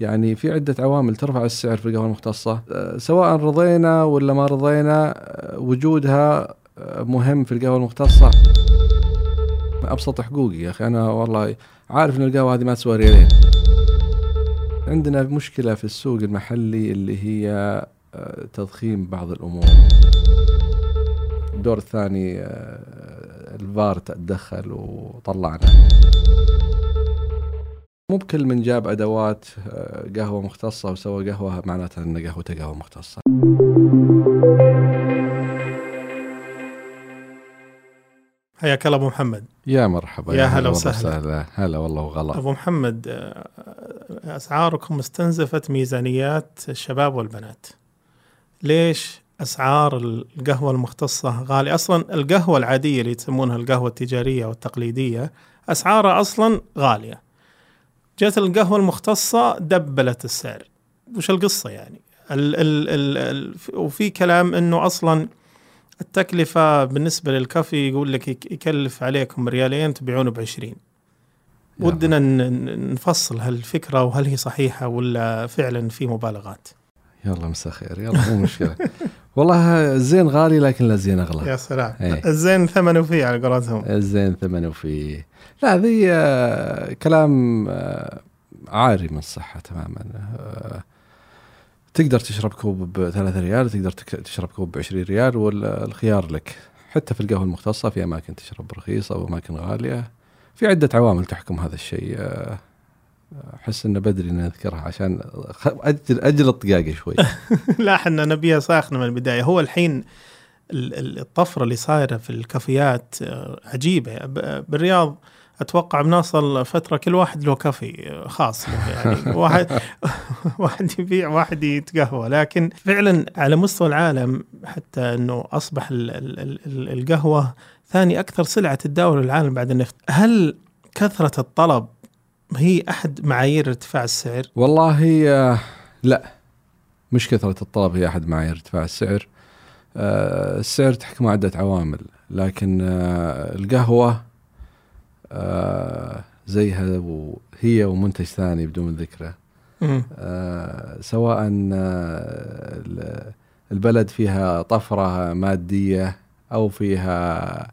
يعني في عدة عوامل ترفع السعر في القهوة المختصة. أه، سواء رضينا ولا ما رضينا أه، وجودها أه، مهم في القهوة المختصة. أبسط حقوقي يا أخي أنا والله عارف أن القهوة هذه ما تسوى ريالين. عندنا مشكلة في السوق المحلي اللي هي تضخيم بعض الأمور. الدور الثاني الفار تدخل وطلعنا. مو بكل من جاب أدوات آه، قهوة مختصة وسوى قهوة معناتها ان قهوته قهوه مختصة. حياك الله أبو محمد. يا مرحبا يا هلا وسهلا. هلا والله وغلا. أبو محمد آه، أسعاركم استنزفت ميزانيات الشباب والبنات. ليش أسعار القهوة المختصة غالية؟ أصلا القهوة العادية اللي يسمونها القهوة التجارية والتقليدية أسعارها أصلا غالية. جت القهوة المختصة دبلت السعر. وش القصة يعني؟ ال ال ال ال وفي كلام إنه أصلا التكلفة بالنسبة للكافي يقول لك يكلف عليكم ريالين تبيعونه بعشرين. ودنا نفصل هالفكرة وهل هي صحيحة ولا فعلا في مبالغات. يلا مساء خير. يلا مو مشكلة. والله الزين غالي لكن لا الزين أغلى. يا سلام. إيه. الزين ثمنه فيه على قولتهم. الزين ثمنه فيه لا ذي آه، كلام آه، عاري من الصحة تماما. آه، تقدر تشرب كوب بثلاثة ريال تقدر تشرب كوب بعشرين ريال والخيار لك. حتى في القهوة المختصة في أماكن تشرب رخيصة وأماكن غالية. في عدة عوامل تحكم هذا الشيء. أحس إنه بدري نذكرها عشان أجل أجل الطقاقه شوي. لا إحنا نبيها ساخنة من البداية. هو الحين الطفرة اللي صايرة في الكافيات عجيبة. بالرياض أتوقع بنوصل فترة كل واحد له كافي خاص يعني. واحد واحد يبيع واحد يتقهوى. لكن فعلا على مستوى العالم حتى إنه أصبح القهوة ثاني أكثر سلعة تتداول العالم بعد النفط. هل كثرة الطلب هي أحد معايير ارتفاع السعر؟ والله لا مش كثرة الطلب هي أحد معايير ارتفاع السعر. آه، السعر تحكم عدة عوامل لكن آه، القهوة آه زيها وهي ومنتج ثاني بدون ذكره. آه سواء آه البلد فيها طفرة مادية أو فيها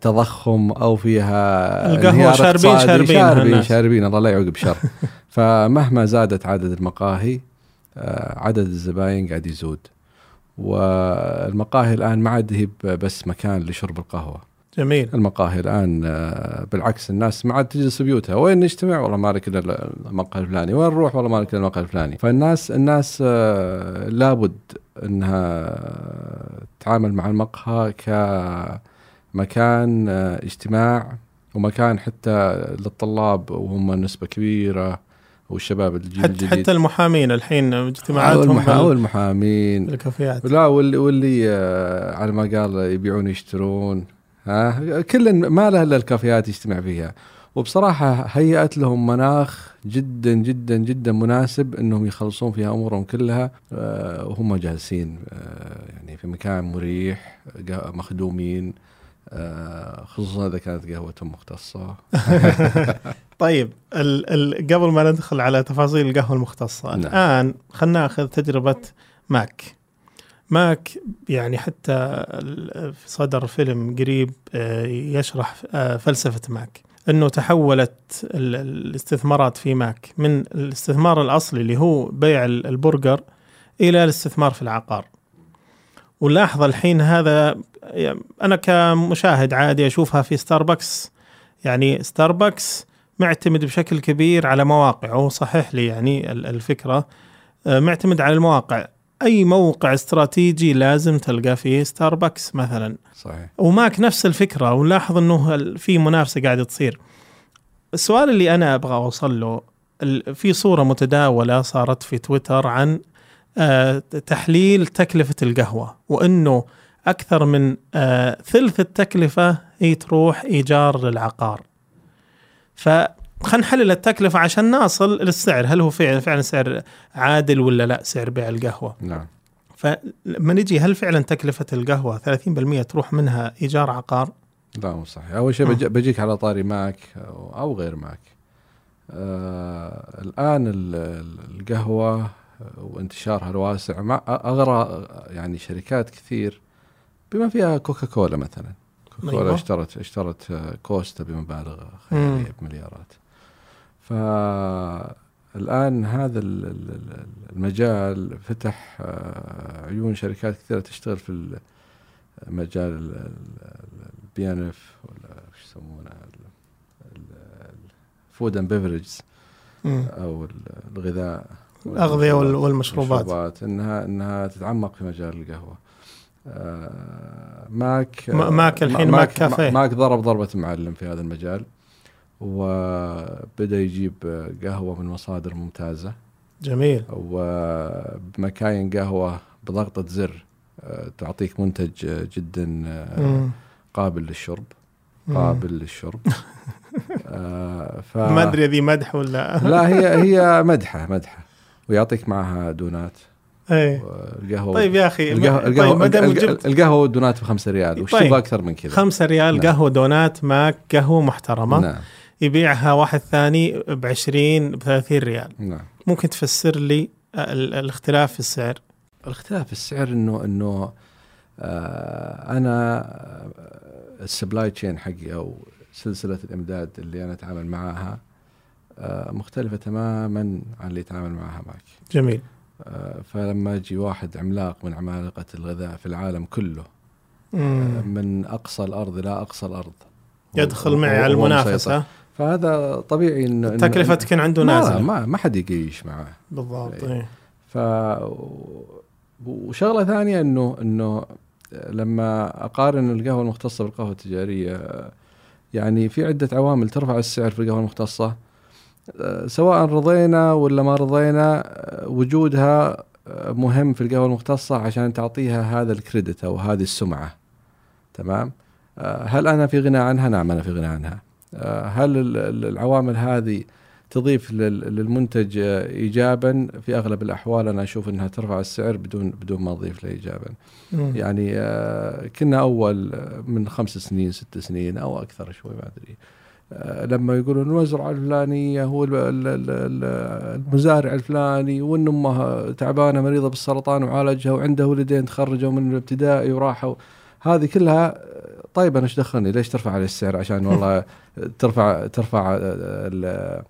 تضخم أو فيها القهوة شاربين شاربين شاربين, شاربين الله لا يعوق بشر. فمهما زادت عدد المقاهي آه عدد الزباين قاعد يزود. والمقاهي الآن ما عاد هي بس مكان لشرب القهوة. جميل. المقاهي الآن آه، بالعكس الناس ما عاد تجلس بيوتها. وين نجتمع؟ والله ما لك الا المقهى الفلاني. وين نروح؟ والله ما لك الا المقهى الفلاني. فالناس الناس آه، لابد إنها تتعامل مع المقهى كمكان آه، اجتماع ومكان حتى للطلاب وهم نسبة كبيرة والشباب الجيل حتى الجديد. حتى المحامين الحين اجتماعاتهم أو المحامين. الكافيات لا واللي واللي على ما قال يبيعون يشترون. ها كل ما له إلا الكافيات يجتمع فيها. وبصراحة هيأت لهم مناخ جدا جدا جدا مناسب إنهم يخلصون فيها أمورهم كلها. آه، وهم جالسين آه، يعني في مكان مريح مخدومين. آه، خصوصا إذا كانت قهوتهم مختصة. طيب ال ال قبل ما ندخل على تفاصيل القهوة المختصة نعم. الآن خلينا ناخذ تجربة ماك. ماك يعني حتى صدر فيلم قريب آه، يشرح آه، فلسفة ماك إنه تحولت الاستثمارات في ماك من الاستثمار الأصلي اللي هو بيع البرجر إلى الاستثمار في العقار. ولاحظ الحين هذا أنا كمشاهد عادي أشوفها في ستاربكس يعني ستاربكس معتمد بشكل كبير على مواقع وهو صحيح لي يعني الفكرة آه، معتمد على المواقع. أي موقع استراتيجي لازم تلقى فيه ستاربكس مثلا. صحيح. وماك نفس الفكرة ونلاحظ إنه في منافسة قاعدة تصير. السؤال اللي أنا أبغى أوصل له في صورة متداولة صارت في تويتر عن آه، تحليل تكلفة القهوة وإنه أكثر من آه، ثلث التكلفة هي تروح إيجار للعقار. فخلينا نحلل التكلفة عشان نصل للسعر، هل هو فعلا فعلا سعر عادل ولا لا سعر بيع القهوة؟ نعم فلما نجي هل فعلا تكلفة القهوة 30% تروح منها إيجار عقار؟ لا مو صحيح أول شيء. بجي بجيك على طاري ماك أو أو غير ماك آه الآن ال- ال- القهوة وانتشارها الواسع مع أغرى يعني شركات كثير بما فيها كوكا كولا مثلا كوكا كولا أيوة. اشترت اشترت آه، كوستا بمبالغ. خيالية بمليارات فالآن هذا ال- ال- ال- المجال فتح آه، عيون شركات كثيرة تشتغل في مجال ال- ال- ال B and F ولا إيش يسمونه؟ ال food and beverages. أو ال- الغذاء. الأغذية وال- والمشروبات. المشروبات انها إنها تتعمق في مجال القهوة. آه، ماك ما- ماك الحين ماك كافيه. ماك ضرب ضربة معلم في هذا المجال. وبدأ يجيب قهوة من مصادر ممتازة جميل وبمكاين قهوة بضغطة زر آه، تعطيك منتج آه، جدا آه، مم. قابل للشرب. قابل للشرب ف... ما أدري ذي مدح ولا لا هي هي مدحة مدحة ويعطيك معها دونات إيه القهوه طيب يا أخي القهوة طيب القهوة جبت القهوة والدونات بخمسة ريال وش طيب. تبغى أكثر من كذا؟ خمسة ريال نعم. قهوة دونات ماك قهوة محترمة نعم يبيعها واحد ثاني ب 20 ب 30 ريال. نعم. ممكن تفسر لي ال- الاختلاف في السعر؟ الاختلاف في السعر إنه إنه آه أنا آه، السبلاي تشين حقي أو سلسلة الإمداد اللي أنا أتعامل معاها آه مختلفة تماما عن اللي يتعامل معاها معك. جميل. آه فلما يجي واحد عملاق من عمالقة الغذاء في العالم كله آه مم. من أقصى الأرض إلى أقصى الأرض. يدخل معي على. المنافسة. فهذا طبيعي انه تكلفة تكون عنده ما نازلة ما ما حد يقيش معاه بالضبط إيه. إيه. ف وشغلة ثانية انه إنه لما أقارن القهوة المختصة بالقهوة التجارية يعني في عدة عوامل ترفع السعر في القهوة المختصة. أه، سواء رضينا ولا ما رضينا أه، وجودها أه، مهم في القهوة المختصة عشان تعطيها هذا الكريدت أو هذه السمعة. تمام؟ هل أنا في غنى عنها؟ نعم أنا في غنى عنها. هل ال- ال- العوامل هذه تضيف لل- للمنتج آه، ايجابا؟ في أغلب الأحوال أنا أشوف إنها ترفع السعر بدون بدون ما تضيف له ايجابا. مم. يعني آه، كنا أول آه، من خمس سنين ست سنين أو أكثر شوي ما أدري. آه، لما يقولون المزرعه الفلانيه هو ال- ال- ال- ال- المزارع الفلاني وان امها تعبانة مريضة بالسرطان وعالجها وعنده ولدين تخرجوا من الابتدائي وراحوا. هذه كلها آه، طيب أنا إيش دخلني؟ ليش ترفع علي السعر؟ عشان والله ترفع ترفع آه، ال-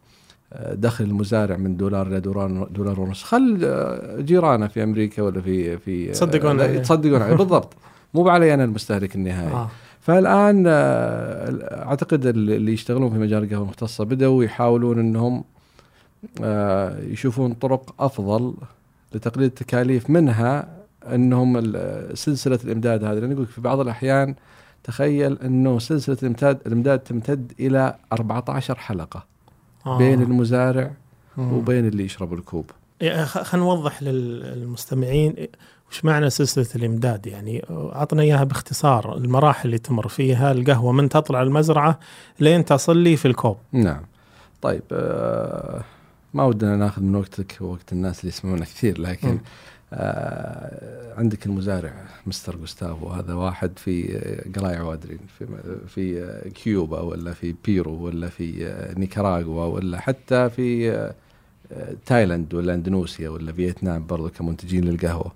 دخل المزارع من دولار إلى دولار دولار ونص. خل آه، جيرانه في أمريكا ولا في في يتصدقون لا، عليه. يتصدقون عليه. بالضبط. مو علي أنا المستهلك النهائي. آه. فالآن آه، أعتقد اللي يشتغلون في مجال القهوة المختصة بدأوا يحاولون إنهم آه، يشوفون طرق أفضل لتقليل التكاليف منها إنهم سلسلة الإمداد هذه. لأن يقول في بعض الأحيان تخيل أنه سلسلة الامداد الإمداد تمتد إلى 14 حلقة آه. بين المزارع مم. وبين اللي يشرب الكوب يعني خلينا نوضح للمستمعين وش معنى سلسلة الإمداد يعني أعطنا إياها باختصار المراحل اللي تمر فيها القهوة من تطلع المزرعة لين تصل لي في الكوب نعم طيب آه ما ودنا ناخذ من وقتك ووقت الناس اللي يسمعونا كثير لكن مم. آه عندك المزارع مستر جوستافو هذا واحد في آه، قلايع وادرين في في آه، كيوبا ولا في بيرو ولا في نيكاراغوا ولا حتى في تايلاند ولا إندونيسيا ولا فيتنام برضو كمنتجين للقهوة.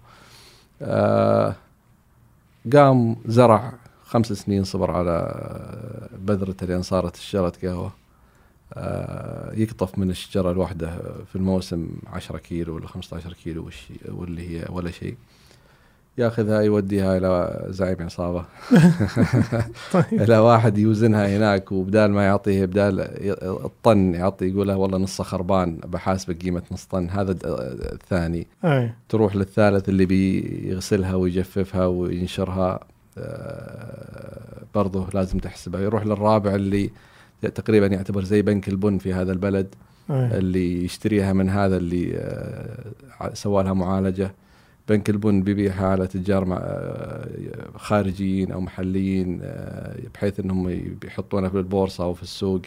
قام زرع خمس سنين صبر على بذرته لين صارت شجره قهوة. يقطف من الشجرة الواحدة في الموسم 10 كيلو ولا 15 كيلو واللي هي ولا شيء. ياخذها يوديها إلى زعيم عصابة. طيب. إلى واحد يوزنها هناك وبدال ما يعطيه بدال الطن يعطي يقول له والله نصه خربان بحاسبك قيمة نص طن. هذا الثاني. أي. تروح للثالث اللي بيغسلها ويجففها وينشرها آه، برضه لازم تحسبها. يروح للرابع اللي تقريبا يعتبر زي بنك البن في هذا البلد أي. اللي يشتريها من هذا اللي آه، سوى لها معالجة. بنك البن بيبيعها على تجار آه، خارجيين أو محليين آه، بحيث إنهم بيحطونها في البورصة أو في السوق.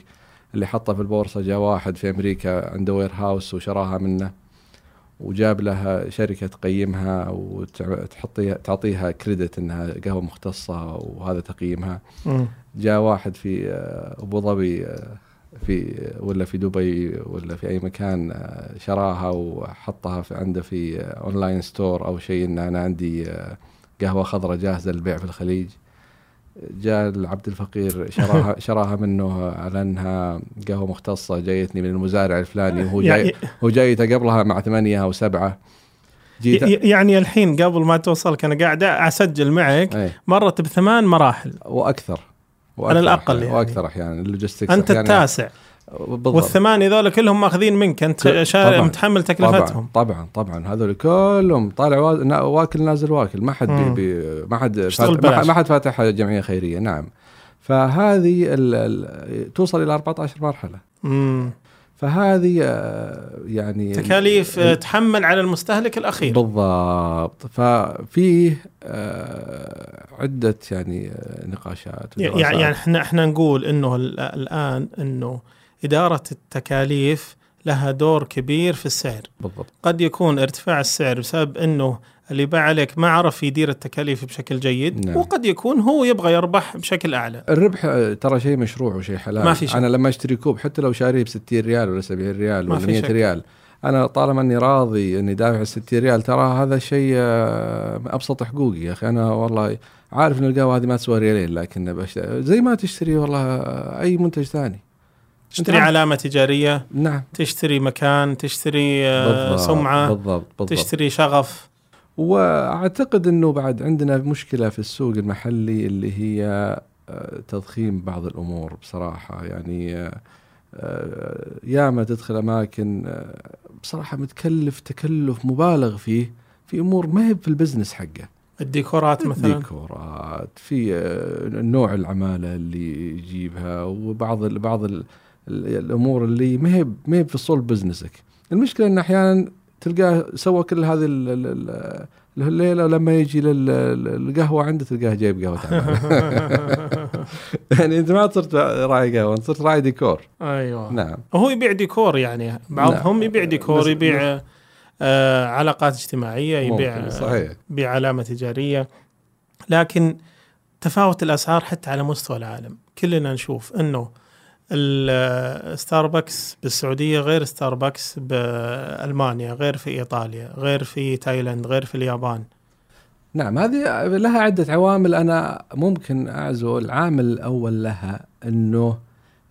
اللي حطها في البورصة جاء واحد في أمريكا عنده وير هاوس وشراها منه. وجاب لها شركة تقيمها وتحطيها تعطيها كريدت إنها قهوة مختصة وهذا تقييمها. جاء واحد في آه، أبو ظبي آه، في ولا في دبي ولا في أي مكان آه، شراها وحطها في عنده في online store أو شيء إن أنا عندي قهوة خضراء جاهزة للبيع في الخليج جاء العبد الفقير شراها شراها منه على انها قهوة مختصة جايتني من المزارع الفلاني وهو جاي يعني, هو جايته قبلها مع ثمانية أو سبعة. جيت يعني الحين قبل ما توصلك أنا قاعد أسجل معك أي. مرت بثمان مراحل. وأكثر. على الأقل أحياناً- يعني. وأكثر أحيانا ال logistics أنت أحياناً- التاسع. بالضبط. والثمانية ذولا كلهم ماخذين منك. أنت شارع طبعاً. متحمل تكلفتهم. طبعا طبعا. هذول كلهم طالع واكل نازل واكل. ما حد بي. بي ما حد ما حد فاتح جمعية خيرية. نعم. فهذه ال ال توصل إلى 14 مرحلة. مم. فهذه آه، يعني تكاليف ال- آه، تحمل على المستهلك الأخير. بالضبط. ففيه آه، عدة يعني نقاشات يعني إحنا إحنا نقول إنه ال- الآن إنه إدارة التكاليف لها دور كبير في السعر بالضبط قد يكون ارتفاع السعر بسبب إنه اللي باع عليك ما عرف يدير التكاليف بشكل جيد نعم. وقد يكون هو يبغى يربح بشكل أعلى الربح آه، ترى شيء مشروع وشيء حلال ما في شك. أنا لما أشتري كوب حتى لو شاريه ب 60 ريال ولا 70 ريال ولا في 100 شك. ريال أنا طالما إني راضي إني دافع 60 ريال ترى هذا شيء آه، أبسط حقوقي يا أخي أنا والله عارف إن القهوة هذه ما تسوى ريالين لكن بش... زي ما تشتري والله آه، أي منتج ثاني تشتري عارف. علامة تجارية نعم. تشتري مكان تشتري آه، بالضبط سمعة بالضبط بالضبط. تشتري شغف. وأعتقد إنه بعد عندنا مشكلة في السوق المحلي اللي هي آه، تضخيم بعض الأمور بصراحة. يعني آه، ياما تدخل أماكن بصراحة متكلف تكلف مبالغ فيه في أمور ما هي في ال business حقه. الديكورات مثلا؟ ديكورات في نوع العمالة اللي يجيبها وبعض ال بعض ال الأمور اللي ما هي ما هي في صلب business ك. المشكلة إن أحيانا تلقاه سوى كل هذه ال- ال- ال- الليلة ولما يجي للقهوه عنده تلقاه جايب قهوة يعني أنت ما صرت راعي قهوة أنت صرت راعي ديكور. أيوه. نعم. هو يبيع ديكور يعني بعضهم نعم. يبيع ديكور يبيع آه علاقات اجتماعية يبيع صحيح. يبيع علامة تجارية. لكن تفاوت الأسعار حتى على مستوى العالم. كلنا نشوف إنه الستاربكس بالسعودية غير ستاربكس بألمانيا غير في إيطاليا غير في تايلاند غير في اليابان. نعم هذه لها عدة عوامل. أنا ممكن أعزو العامل الأول لها أنه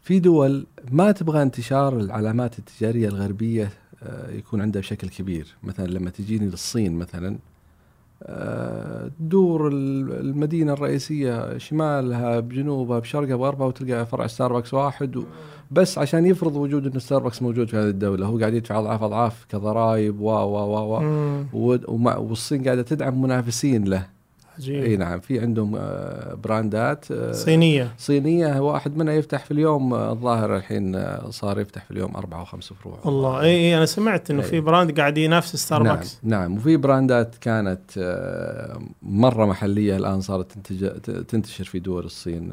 في دول ما تبغى انتشار العلامات التجارية الغربية آه، يكون عندها بشكل كبير. مثلا لما تجيني للصين مثلا تدور ال- المدينة الرئيسية شمالها بجنوبها بشرقها بغربها وتلقى فرع ستاربكس واحد بس عشان يفرض وجود انه ستاربكس موجود في هذه الدولة. هو قاعد يدفع أضعاف أضعاف كضرائب و و و والصين قاعدة تدعم منافسين له. إي عجيب نعم في عندهم آه، براندات آه، صينية. صينية واحد منها يفتح في اليوم آه، الظاهر الحين صار يفتح في اليوم أربع أو خمس فروع والله. إي إي أنا سمعت إنه أي. في brand قاعد ينافس ستاربكس نعم نعم. وفي brand ات كانت مرة محلية الآن صارت تنتشر في دول الصين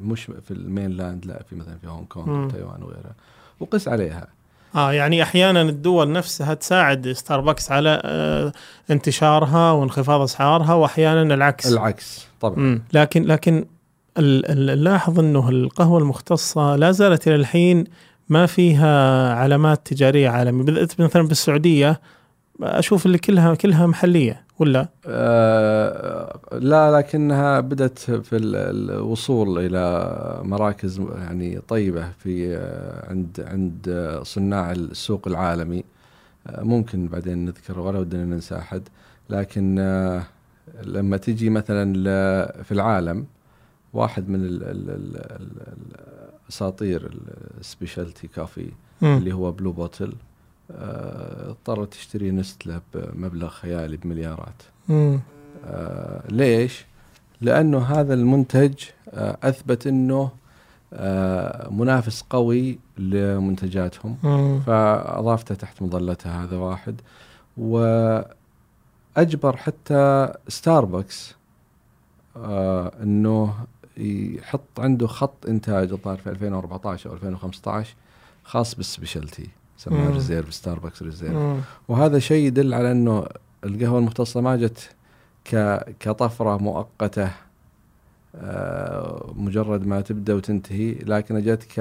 مش في ال mainland لا في مثلا في هونغ كونغ. وتايوان وغيرها. وقس عليها. آه يعني أحيانا الدول نفسها تساعد ستاربكس على آه انتشارها وانخفاض أسعارها وأحيانا العكس. العكس طبعا. مم. لكن لكن نلاحظ إنه القهوة المختصة لا زالت إلى الحين ما فيها علامات تجارية عالمية. مثلا بالسعودية أشوف اللي كلها كلها محلية. ولا؟ آه، لا لكنها بدأت في ال- الوصول إلى مراكز يعني طيبة في آه، عند عند آه، صناع السوق العالمي. آه، ممكن بعدين نذكر ولا ودنا ننسى أحد لكن لما تجي مثلا في العالم واحد من ال- ال- ال- ال- الأساطير ال specialty coffee. اللي هو بلو بوتل اضطرت تشتري نستله بمبلغ خيالي بمليارات مم. آه ليش؟ لأنه هذا المنتج آه أثبت أنه آه، منافس قوي لمنتجاتهم مم. فأضافته تحت مظلتها هذا واحد وأجبر حتى ستاربكس آه إنه يحط عنده خط إنتاج الظاهر في 2014 أو 2015 خاص بال specialty سماه مم. reserve ستاربكس reserve. وهذا شيء يدل على إنه القهوة المختصة ما جت كطفرة مؤقتة آه، مجرد ما تبدأ وتنتهي لكن جت ك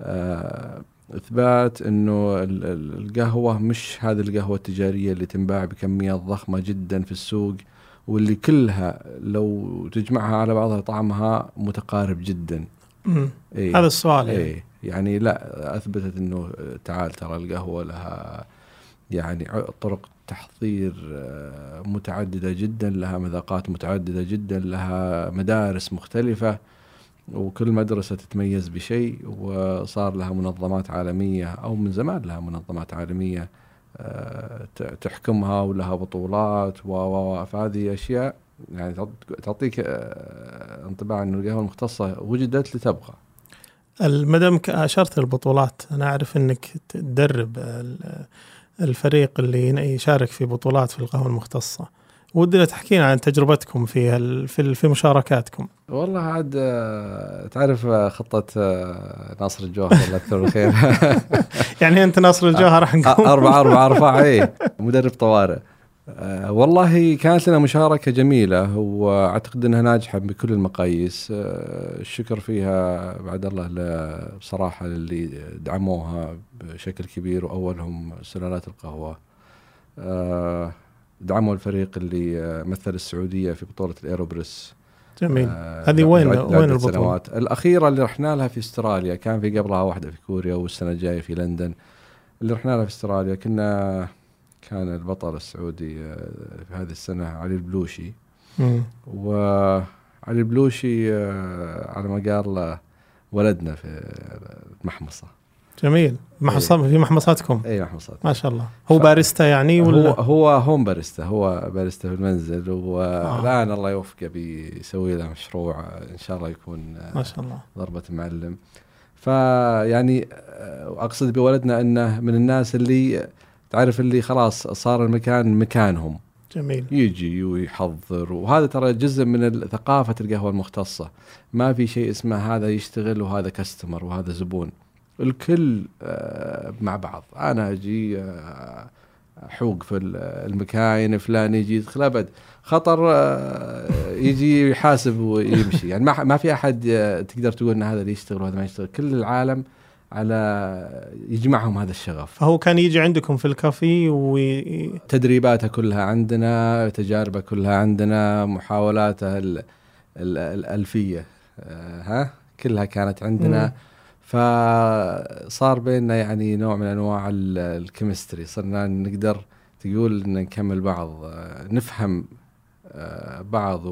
آه، إثبات إنه ال- ال- القهوة مش هذه القهوة التجارية اللي تنباع بكميات ضخمة جدا في السوق واللي كلها لو تجمعها على بعضها طعمها متقارب جدا. إيه. هذا السؤال يعني. إيه يعني لا أثبتت إنه تعال ترى القهوة لها يعني طرق تحضير آه، متعددة جدا لها مذاقات متعددة جدا لها مدارس مختلفة وكل مدرسة تتميز بشيء وصار لها منظمات عالمية أو من زمان لها منظمات عالمية آه، تحكمها ولها بطولات و فهذه أشياء يعني تعط- تعطيك آه، انطباع انه القهوة المختصة وجدت لتبقى المدام أشرت البطولات أنا أعرف إنك تدرب ال- الفريق اللي يشارك في بطولات في القهوة المختصة. ودنا تحكينا عن تجربتكم في في في مشاركاتكم. والله عاد آه، تعرف آه، خطة آه، ناصر الجوهر الله يذكره بالخير. يعني أنت ناصر الجوهر راح نقول أربعة أربعة أربعة إيه مدرب طوارئ. آه، والله كانت لنا مشاركة جميلة وأعتقد أنها ناجحة بكل المقاييس. آه، الشكر فيها بعد الله بصراحة للي دعموها بشكل كبير وأولهم سلالات القهوة. آه، دعموا الفريق اللي مثل السعودية في بطولة الإيروبريس. جميل. هذه وين- وين البطولة؟ سنوات. الأخيرة اللي رحنا لها في استراليا كان في قبلها واحدة في كوريا والسنة الجاية في لندن. اللي رحنا لها في استراليا كنا كان البطل السعودي آه، في هذه السنة علي البلوشي. مم. وعلي البلوشي آه، على ما قال آه، ولدنا في المحمصة جميل. محصة في محمصاتكم؟ اي محمصات. ما شاء الله. هو ف- باريستا يعني هو ولا؟ هو هوم باريستا هو باريستا في المنزل. والآن الله يوفقه بيسوي له مشروع آه، إن شاء الله يكون آه، ما شاء الله. ضربة معلم. فيعني آه، أقصد بولدنا إنه من الناس اللي تعرف اللي خلاص صار المكان مكانهم. جميل. يجي ويحضر. وهذا ترى جزء من ثقافة القهوة المختصة. ما في شيء اسمه هذا يشتغل وهذا كاستمر وهذا زبون. الكل آه، مع بعض. أنا أجي آه، حوق في ال- المكاين فلان يجي يدخل. أبد. خطر آه، يجي يحاسب ويمشي. يعني ما في أحد آه، تقدر تقول إن هذا اللي يشتغل وهذا ما يشتغل. كل العالم على يجمعهم هذا الشغف. فهو كان يجي عندكم في الكافي وي... تدريباته كلها عندنا تجاربه كلها عندنا محاولاته ال ال الألفية آه، ها؟ كلها كانت عندنا. مم. فصار بيننا يعني نوع من أنواع ال- ال chemistry. صرنا نقدر تقول ان نكمل بعض آه، نفهم آه، بعض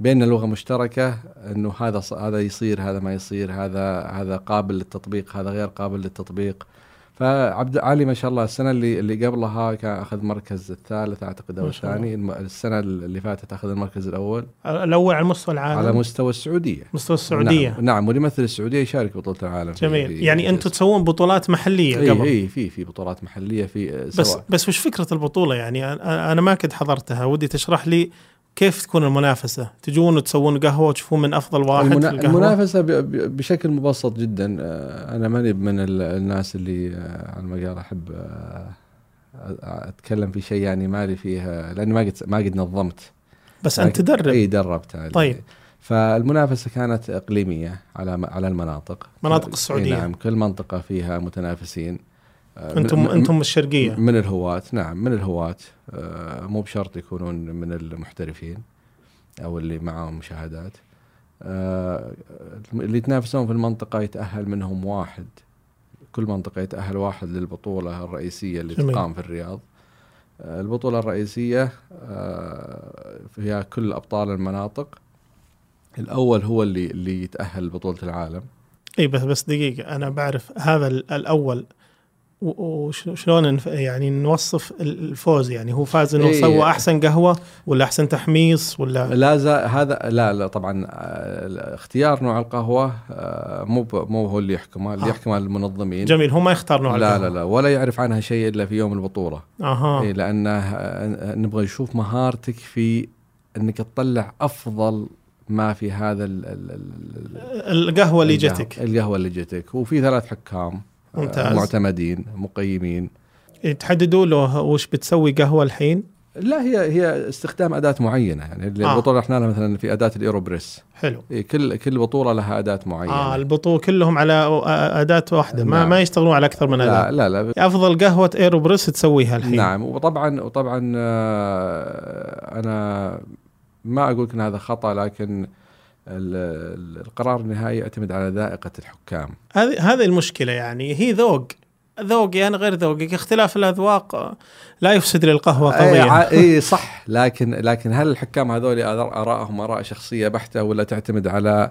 وبيننا لغه مشتركة إنه هذا هذا يصير هذا ما يصير هذا هذا قابل للتطبيق هذا غير قابل للتطبيق. فعبد علي ما شاء الله السنة اللي اللي قبلها كان أخذ مركز الثالث أعتقد أو. الثاني. السنة اللي فاتت أخذ المركز الأول. الأول على مستوى العالم. على مستوى السعودية. مستوى السعودية. نعم, نعم واللي السعودية يشارك بطولة العالم. جميل. في- يعني أنتم تسوون بطولات محلية إي قبل. إي في في بطولات محلية في بس سواء. بس وش فكرة البطولة؟ يعني أنا ما كنت حضرتها ودي تشرح لي كيف تكون المنافسة؟ تجون وتسوون قهوة وتشوفون من أفضل واحد المنا... في القهوة؟ المنافسة ب... ب... بشكل مبسط جدا. آه، أنا ماني من ال... الناس اللي آه، على ما قال أحب آه، أتكلم في شيء يعني مالي فيه لأني ما قد ما قد نظمت. بس أنت تدرب. إي دربت. طيب. فالمنافسة كانت إقليمية على على المناطق. مناطق إي السعودية. نعم كل منطقة فيها متنافسين. أنتم من- أنتم الشرقية. من الهواة نعم من الهواة. آه، مو بشرط يكونون من المحترفين أو اللي معاهم شهادات آه، اللي يتنافسون في المنطقة يتأهل منهم واحد. كل منطقة يتأهل واحد للبطولة الرئيسية اللي جميل. تقام في الرياض. آه، البطولة الرئيسية آه، فيها كل أبطال المناطق. الأول هو اللي اللي يتأهل لبطولة العالم. إي بس بس دقيقة أنا بعرف هذا ال- الأول وشلون يعني نوصف الفوز؟ يعني هو فاز إنه إيه. سوى أحسن قهوة ولا أحسن تحميص ولا لا هذا لا لا طبعا آه، اختيار نوع القهوة آه، مو ب- مو هو اللي يحكمه اللي آه. يحكمه المنظمين. جميل هو ما يختار نوع لا القهوة. لا لا ولا يعرف عنها شيء إلا في يوم البطولة. أها. إيه لأنه آه، نبغى نشوف مهارتك في إنك تطلع أفضل ما في هذا ال ال ال القهوة اللي جتك. القهوة اللي جتك. وفي ثلاث حكام. ممتاز. معتمدين مقيمين. تحددوا له وش بتسوي قهوة الحين؟ لا هي هي استخدام أداة معينة. يعني اللي آه. البطولة إحنا لها مثلا في أداة الإيروبريس. حلو. إيه كل كل بطولة لها أداة معينة. آه البطوله كلهم على أداة واحدة. ما نعم. ما يشتغلون على أكثر من لا اداه لا لا. أفضل قهوة إيروبريس تسويها الحين. نعم وطبعا وطبعا آه، أنا ما أقول إن هذا خطأ لكن القرار النهائي يعتمد على ذائقة الحكام. هذه هذه المشكلة يعني هي ذوق. ذوقي أنا غير ذوقك. اختلاف الأذواق لا يفسد للقهوة اي قضيه إي صح. لكن لكن هل الحكام هذول ارائهم آراء شخصية بحتة ولا تعتمد على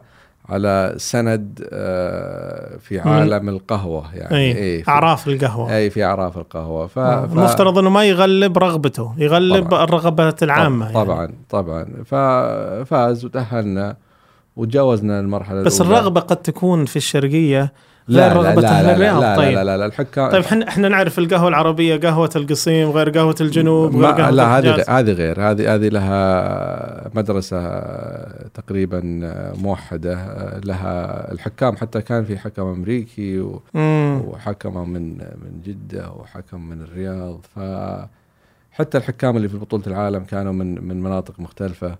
على سند آه، في عالم القهوة يعني؟ اي إي في- أعراف القهوة. اي في أعراف القهوة. ف... آه، ف- المفترض إنه ما يغلب رغبته يغلب طبعاً. الرغبات العامة يعني. طبعا طبعا. ففاز وتأهلنا. وتجاوزنا المرحلة بس الأولى. الرغبة قد تكون في الشرقية لا رغبة لا لا الرياض، لا, طيب. لا, لا, لا الحكام طيب إحنا إحنا نعرف القهوة العربية قهوة القصيم غير قهوة الجنوب غير قهوة لا هذه. هذه غير هذه هذه لها مدرسة تقريبا موحدة لها الحكام حتى كان في حكم أمريكي و-. وحكم من من جدة وحكم من الرياض ف حتى الحكام اللي في بطولة العالم كانوا من من مناطق مختلفة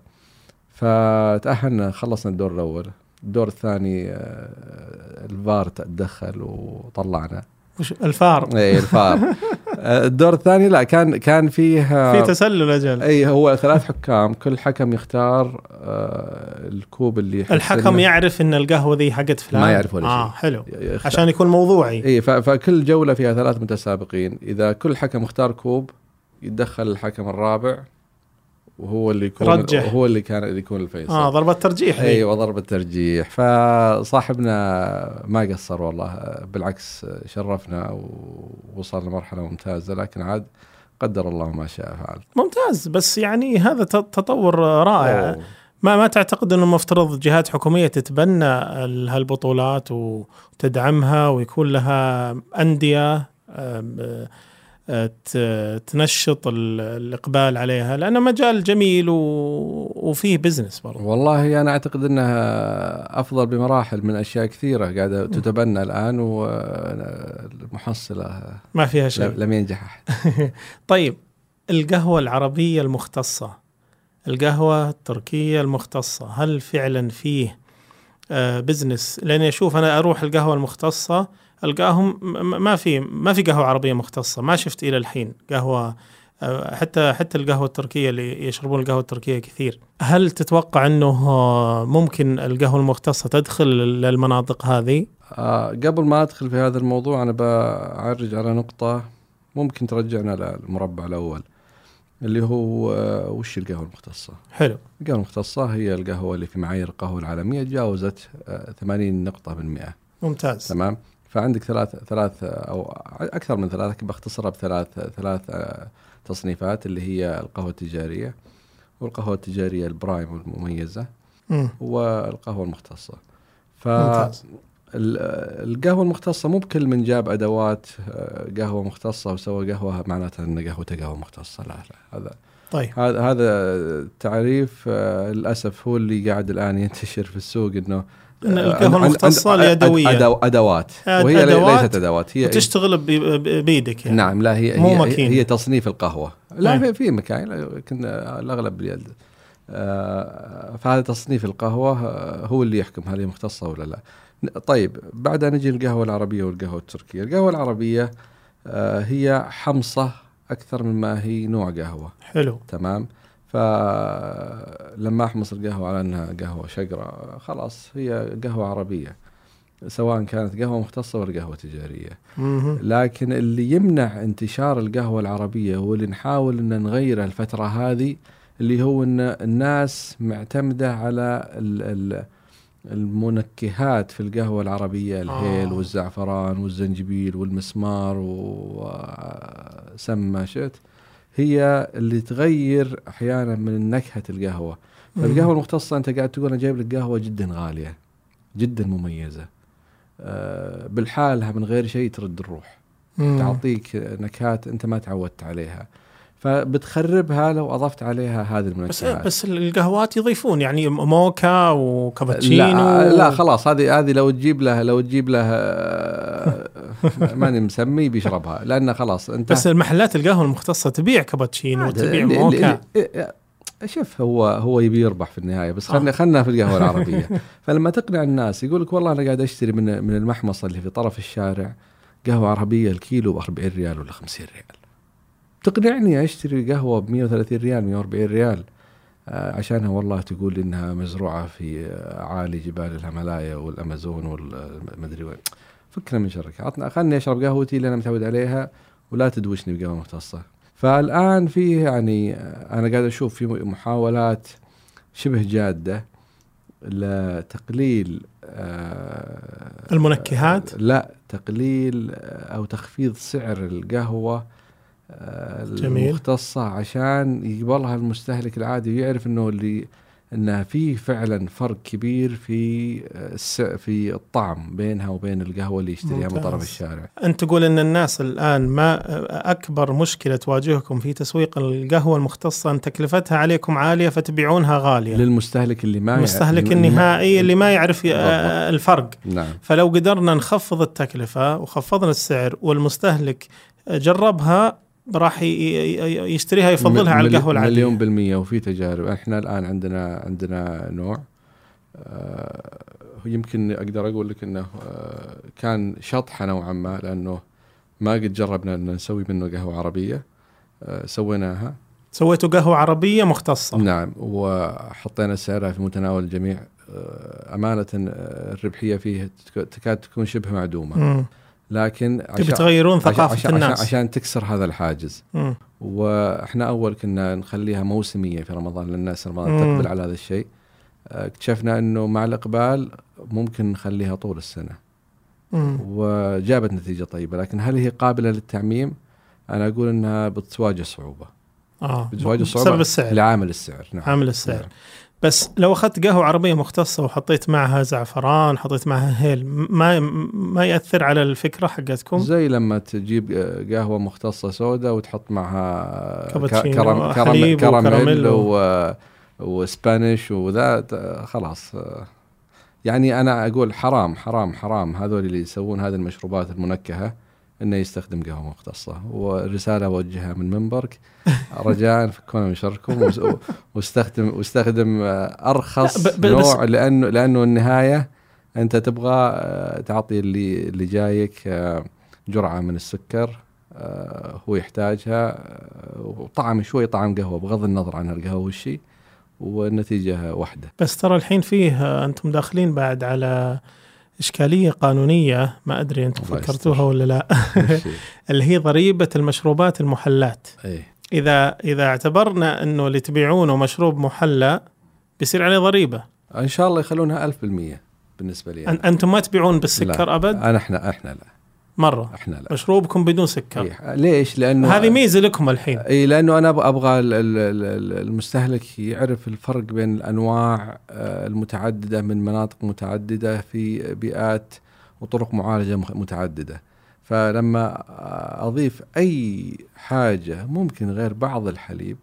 فتأهلنا خلصنا الدور الأول. الدور الثاني آه، الفار تدخل وطلعنا. وش؟ الفار. اي الفار. آه، الدور الثاني لا كان كان فيه في تسلل أجل. اي هو ثلاث حكام. كل حكم يختار آه، الكوب اللي الحكم إنه- يعرف إن القهوة ذي حقت فلان؟ ما يعرف ولا آه شيء. حلو. يختار. عشان يكون موضوعي. اي فكل جولة فيها ثلاث متسابقين. إذا كل حكم اختار كوب يتدخل الحكم الرابع. وهو اللي يكون رجح. هو اللي كان اللي يكون الفيصل. آه ضربة ترجيح. أيوه ضربة ترجيح. فصاحبنا ما قصر والله. بالعكس شرفنا ووصل لمرحله ممتازة. لكن عاد قدر الله ما شاء فعل. ممتاز. بس يعني هذا تطور رائع. أوه. ما ما تعتقد إنه المفترض جهات حكومية تتبنى ال- هالبطولات وتدعمها ويكون لها أندية تنشط ال- الإقبال عليها لأنه مجال جميل وفيه بزنس برضه والله أنا أعتقد إنها أفضل بمراحل من أشياء كثيرة قاعدة تتبنى الآن والمحصله ما فيها شيء. لم ينجح أحد. طيب القهوة العربية المختصة القهوة التركية المختصة هل فعلا فيه آه بزنس لأني أشوف أنا أروح القهوة المختصة ألقاهم ما في ما في قهوة عربية مختصة. ما شفت إلى الحين قهوة آه، حتى حتى القهوة التركية اللي يشربون القهوة التركية كثير. هل تتوقع إنه ممكن القهوة المختصة تدخل للمناطق هذه؟ آه قبل ما أدخل في هذا الموضوع أنا بعرج على نقطة ممكن ترجعنا للمربع الأول اللي هو آه وش القهوة المختصة؟ حلو. القهوة المختصة هي القهوة اللي في معايير القهوة العالمية تجاوزت آه 80 نقطة 100 ممتاز. تمام؟ فعندك ثلاث ثلاث أو أكثر من ثلاث لكن بختصرها بثلاث ثلاث آه، تصنيفات اللي هي القهوة التجارية والقهوة التجارية البرايم والمميزه مم. والقهوة المختصة. ف القهوة المختصة مو بكل من جاب أدوات آه، قهوة مختصة وسوى قهوة معناته إن قهوته قهوة مختصة. لا لا هذا طيب. هذا هذا تعريف آه، للأسف هو اللي قاعد الآن ينتشر في السوق إنه عند- المختصة عند- اليدوية. أدو أدوات. وهي أدوات ليست أدوات هي وتشتغل ب- ب- بيدك يعني. نعم لا هي مو هي. هي تصنيف القهوة. لا أي. في في مكاين لكن الأغلب باليد. آه، فهذا تصنيف القهوة آه، هو اللي يحكم هل هي مختصة ولا لا. طيب بعدها نجي للقهوة العربية والقهوة التركية. القهوة العربية هي حمصة أكثر مما هي نوع قهوة. حلو. تمام؟ فلما أحمص القهوة على أنها قهوة شقراء خلاص هي قهوة عربية سواء كانت قهوة مختصة ولا قهوة تجارية. لكن اللي يمنع انتشار القهوة العربية واللي نحاول إن نغيره الفترة هذه اللي هو إن الناس معتمدة على ال ال المنكهات في القهوة العربية الهيل آه. والزعفران والزنجبيل والمسمار وسم ما شئت هي اللي تغير أحيانا من نكهة القهوة. فالقهوة المختصة أنت قاعد تقول أنا جايب لك قهوة جدا غالية جدا مميزة. آه، بالحالها من غير شيء ترد الروح. تعطيك نكهات أنت ما تعودت عليها. فبتخربها لو أضفت عليها هذه بس المنكهات بس القهوات يضيفون يعني موكا وكابتشينو لا لا خلاص هذه هذه لو تجيب له لو تجيب له آه، ماني مسمي بيشربها. لأنه خلاص أنت بس المحلات القهوة المختصة تبيع كابتشينو وتبيع اللي- موكا. اللي- شوف هو هو يبي يربح في النهاية بس خلنا خلنا في القهوة العربية. فلما تقنع الناس يقول لك والله أنا قاعد أشتري من من المحمصه اللي في طرف الشارع قهوة عربية الكيلو ب 40 ريال ولا 50 ريال. تقنعني أشتري قهوة ب 130 ريال 140 ريال؟ آه، عشانها والله تقول إنها مزروعة في آه، عالي جبال الهيمالايا والأمازون والمدري وين. فكنا من شرك عطنا خلني أشرب قهوتي اللي أنا متعود عليها ولا تدوشني بقهوة مختصة. فالآن في يعني آه، أنا قاعد أشوف في محاولات شبه جادة لتقليل آه، المنكهات؟ لا تقليل أو تخفيض سعر القهوة جميل. المختصة عشان يقبلها المستهلك العادي ويعرف إنه اللي انها في فعلا فرق كبير في آه، في الطعم بينها وبين القهوة اللي يشتريها من. طرف الشارع أنت تقول إن الناس الآن ما أكبر مشكلة تواجهكم في تسويق القهوة المختصة أن تكلفتها عليكم عالية فتبيعونها غالية للمستهلك اللي ما المستهلك النهائي اللي ما يعرف بالضبط. الفرق نعم فلو قدرنا نخفض التكلفة وخفضنا السعر والمستهلك جربها راح يشتريها يفضلها على القهوة العادية. مليون بالمية وفي تجارب. إحنا الآن عندنا عندنا نوع آه يمكن أقدر أقول لك إنه آه كان شطحة نوعا ما لأنه ما قد جربنا إن نسوي منه قهوة عربية آه سويناها. سويتوا قهوة عربية مختصة. نعم وحطينا سعرها في متناول الجميع أمانة الربحية فيه تك- تكاد تكون شبه معدومة. مم. لكن تبي تغيرون ثقافة عشان, الناس عشان, عشان تكسر هذا الحاجز مم. وإحنا أول كنا نخليها موسمية في رمضان للناس رمضان مم. تقبل على هذا الشيء آه، اكتشفنا إنه مع الإقبال ممكن نخليها طول السنة مم. وجابت نتيجة طيبة لكن هل هي قابلة للتعميم؟ أنا أقول إنها بتواجه صعوبة آه بتواجه صعوبة بسبب السعر لعامل السعر نعم عامل السعر نعم. بس لو أخذت قهوة عربية مختصة وحطيت معها زعفران حطيت معها هيل ما ما يأثر على الفكرة حقتكم؟ زي لما تجيب قهوة مختصة سوداء وتحط معها كرم كرم كراميل وكراميل و... وسبانيش وذا خلاص. يعني أنا أقول حرام حرام حرام. هذول اللي يسوون هذه المشروبات المنكهة. إنه يستخدم قهوة مختصة. ورساله أوجهها من منبرك. رجاء فكونا من شركم واستخدم واستخدم آه، أرخص نوع لأنه لأنه النهاية أنت تبغى آه، تعطي اللي اللي جايك آه، جرعة من السكر هو يحتاجها وطعم شوي طعم قهوة بغض النظر عن القهوة والشيء والنتيجة واحدة. بس ترى الحين فيه أنتم داخلين بعد على إشكالية قانونية ما أدري أنتم الله فكرتوها. ولا لا. اللي هي ضريبة المشروبات المحلات اي إذا إذا اعتبرنا أنه اللي تبيعونه مشروب محلى بيصير عليه ضريبة إن شاء الله يخلونها 1000% بالنسبة لي أن- أنا. أنتم ما تبيعون بالسكر أبد أنا إحنا إحنا لا مرة إحنا لا مشروبكم بدون سكر إيه. ليش؟ لأنه هذه ميزة لكم الحين اي لأنه أنا أبغى ال- ال- ال- المستهلك يعرف الفرق بين الأنواع آه، المتعددة من مناطق متعددة في بيئات وطرق معالجة متعددة فلما أضيف أي حاجة ممكن غير بعض الحليب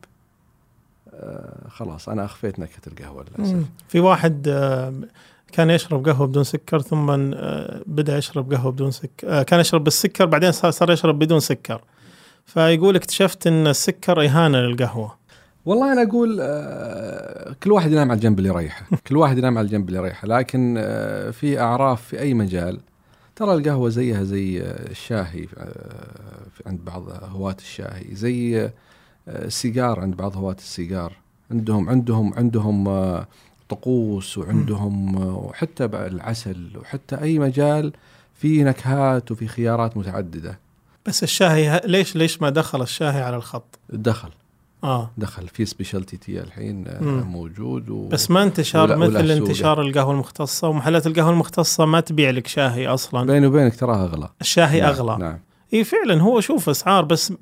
آه، خلاص أنا أخفيت نكهة القهوة للأسف. في واحد آه، كان يشرب قهوة بدون سكر ثم آه، بدأ يشرب قهوة بدون سكر آه، كان يشرب بالسكر بعدين صار يشرب بدون سكر. فيقول اكتشفت إن السكر إهانة للقهوة. والله أنا أقول آه، كل واحد ينام على الجنب اللي يريحه. كل واحد ينام على الجنب اللي يريحه. لكن في أعراف في أي مجال ترى القهوة زيها زي الشاهي عند بعض هواة الشاهي زي السيجار عند بعض هواة السيجار. عندهم عندهم عندهم طقوس وعندهم وحتى العسل وحتى أي مجال في نكهات وفي خيارات متعددة. بس الشاهي ليش ليش ما دخل الشاهي على الخط؟ دخل. آه. دخل في specialty tea الحين آه، مم. موجود و... بس ما انتشار ولا- ولا مثل سوق. انتشار القهوة المختصة ومحلات القهوة المختصة ما تبيع لك شاهي أصلا. بيني وبينك تراها أغلى. الشاهي نعم، أغلى. نعم. إي فعلا هو شوف أسعار بس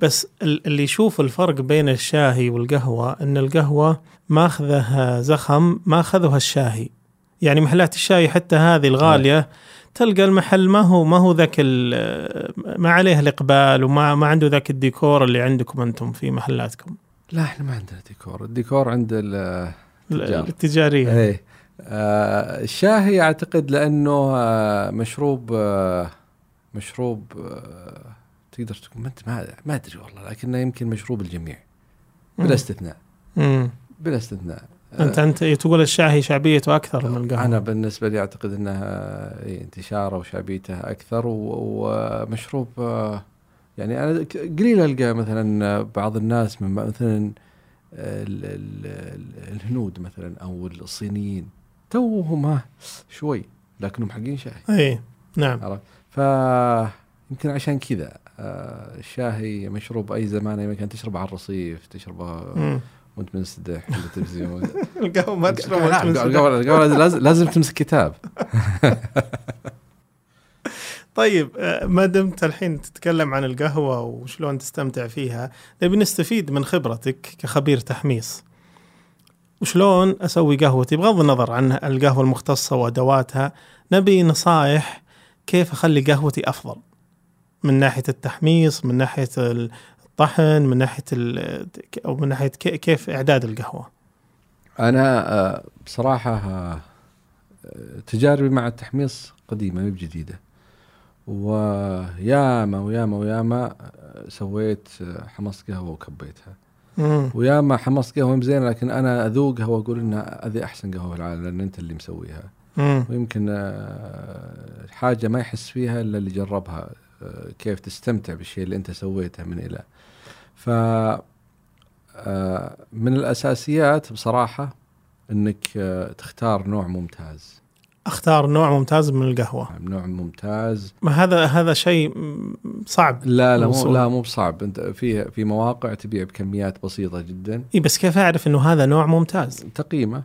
بس ال- اللي يشوف الفرق بين الشاهي والقهوة إن القهوة ماخذه زخم ما اخذها الشاهي. يعني محلات الشاي حتى هذه الغالية تلقى المحل ما هو ما هو ذاك ما عليه الإقبال وما ما عنده ذاك الديكور اللي عندكم أنتم في محلاتكم. لا إحنا ما عندنا ديكور. الديكور عند ال تجار. التجارية. إيه. آه الشاهي أعتقد لأنه آه مشروب آه مشروب آه تقدر تقول ما أنت ما, أدري والله لكنه يمكن مشروب الجميع بلا استثناء. بلا استثناء. أنت أنت تقول الشاهي شعبيته أكثر من القهوة. أنا بالنسبة لي أعتقد انها إيه، انتشاره وشعبيته أكثر ومشروب آه، يعني أنا قليل ألقى مثلا بعض الناس من مثلا ال- ال- ال- الهنود مثلا أو الصينيين توهم ها شوي لكنهم حقين شاي إي نعم. عرفت؟ ف يمكن عشان كذا آه، الشاهي مشروب أي زمان أي مكان تشربه على الرصيف تشربه. وأنت منسدح على التلفزيون. القهوة ما قبل- قبل- قبل لازم لازم تمسك كتاب. طيب آه، ما دمت الحين تتكلم عن القهوة وشلون تستمتع فيها نبي نستفيد من خبرتك كخبير تحميص. وشلون أسوي قهوتي؟ بغض النظر عن القهوة المختصة وأدواتها نبي نصائح كيف أخلي قهوتي أفضل؟ من ناحية التحميص من ناحية الطحن من ناحية ال- أو من ناحية كي- كيف إعداد القهوة؟ أنا آه، بصراحة آه، تجاربي مع التحميص قديمة مو بجديدة. وياما وياما وياما آه، سويت حمص قهوة وكبيتها. وياما حمص قهوة مزين لكن أنا اذوقها واقول إنها هذه أحسن قهوة في العالم لأن أنت اللي مسويها. مم. ويمكن آه، حاجة ما يحس فيها إلا اللي جربها آه، كيف تستمتع بالشيء اللي أنت سويته من إلى. ف آه، من الأساسيات بصراحة إنك تختار نوع ممتاز. أختار نوع ممتاز من القهوة. نوع ممتاز. ما هذا هذا شيء صعب. لا لا مو. لا مو بصعب. أنت في في مواقع تبيع بكميات بسيطة جدا. إي بس كيف أعرف إنه هذا نوع ممتاز؟ تقييمه.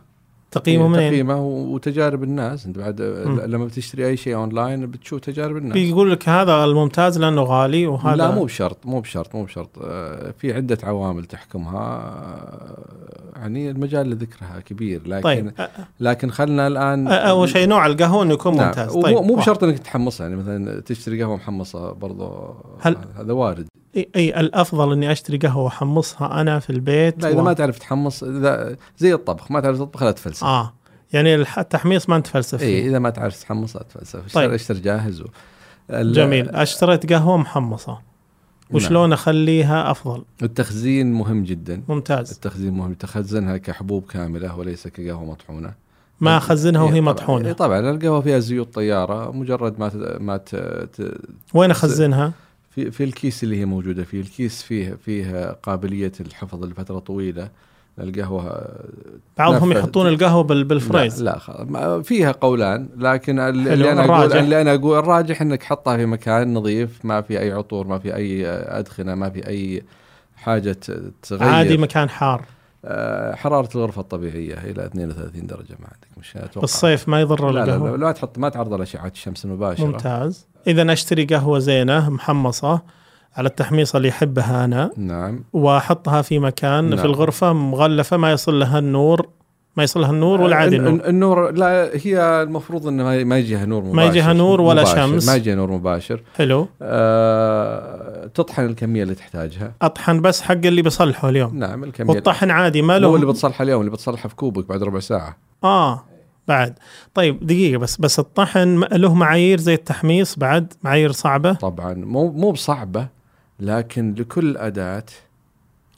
تقييمه منين؟ تقييمه وتجارب الناس. انت بعد مم. لما بتشتري أي شيء اونلاين بتشوف تجارب الناس. بيقول لك هذا الممتاز لأنه غالي وهذا لا مو بشرط مو بشرط مو بشرط. آه، في عدة عوامل تحكمها. آه، يعني المجال لذكرها كبير لكن طيب أ- لكن خلنا الآن أول شيء نوع القهوة إنه يكون ممتاز. طيب مو. بشرط إنك تحمصها يعني مثلا تشتري قهوة محمصة برضو هل- هذا وارد اي الأفضل إني أشتري قهوة وأحمصها أنا في البيت لا إذا و... ما تعرف تحمص إذا زي الطبخ ما تعرف تطبخ لا تفلسف. آه يعني التحميص ما نتفلسف إي إذا ما تعرف تحمص لا تفلسف. اشتري طيب. اشتري جاهز و... ال- جميل. أشتريت قهوة محمصة. وشلون أخليها أفضل؟ التخزين مهم جدا. ممتاز. التخزين مهم. تخزنها كحبوب كاملة وليس كقهوة مطحونة. ما أخزنها وهي. مطحونة. طبعا القهوة فيها زيوت طيارة مجرد ما ت... ما ت... ت... وين أخزنها؟ في في الكيس اللي هي موجودة فيه الكيس فيه فيه قابلية الحفظ لفترة طويلة القهوة بعضهم نفذ. يحطون القهوة بال- بالفريز لا, لا فيها قولان لكن اللي أنا أقول. اللي أنا أقول الراجح إنك حطها في مكان نظيف ما في أي عطور ما في أي أدخنة ما في أي حاجة تغير عادي مكان حار آه، حرارة الغرفة الطبيعية إلى 32 درجة ما عندك. مش أتوقع. بالصيف ما يضر لا لا, لا, لا تحط ما تعرض لاشعه الشمس المباشرة. ممتاز. إذا أشتري قهوة زينة محمصة على التحميصه اللي يحبها أنا. نعم. وأحطها في مكان نعم. في الغرفة مغلفة ما يصل لها النور ما يصل لها النور ولا عادي الن- النور. النور لا هي المفروض إنه ما- يجيها نور مباشر ما يجيها نور ولا مباشر. شمس. ما يجيها نور مباشر. حلو. آه تطحن الكمية اللي تحتاجها. أطحن بس حق اللي بصلحه اليوم. نعم الكمية والطحن عادي ما مو اللي له بتصلحها اليوم اللي بتصلحها في كوبك بعد ربع ساعة. آه بعد. طيب دقيقة بس بس الطحن له معايير زي التحميص بعد؟ معايير صعبة؟ طبعا. مو مو بصعبة لكن لكل أداة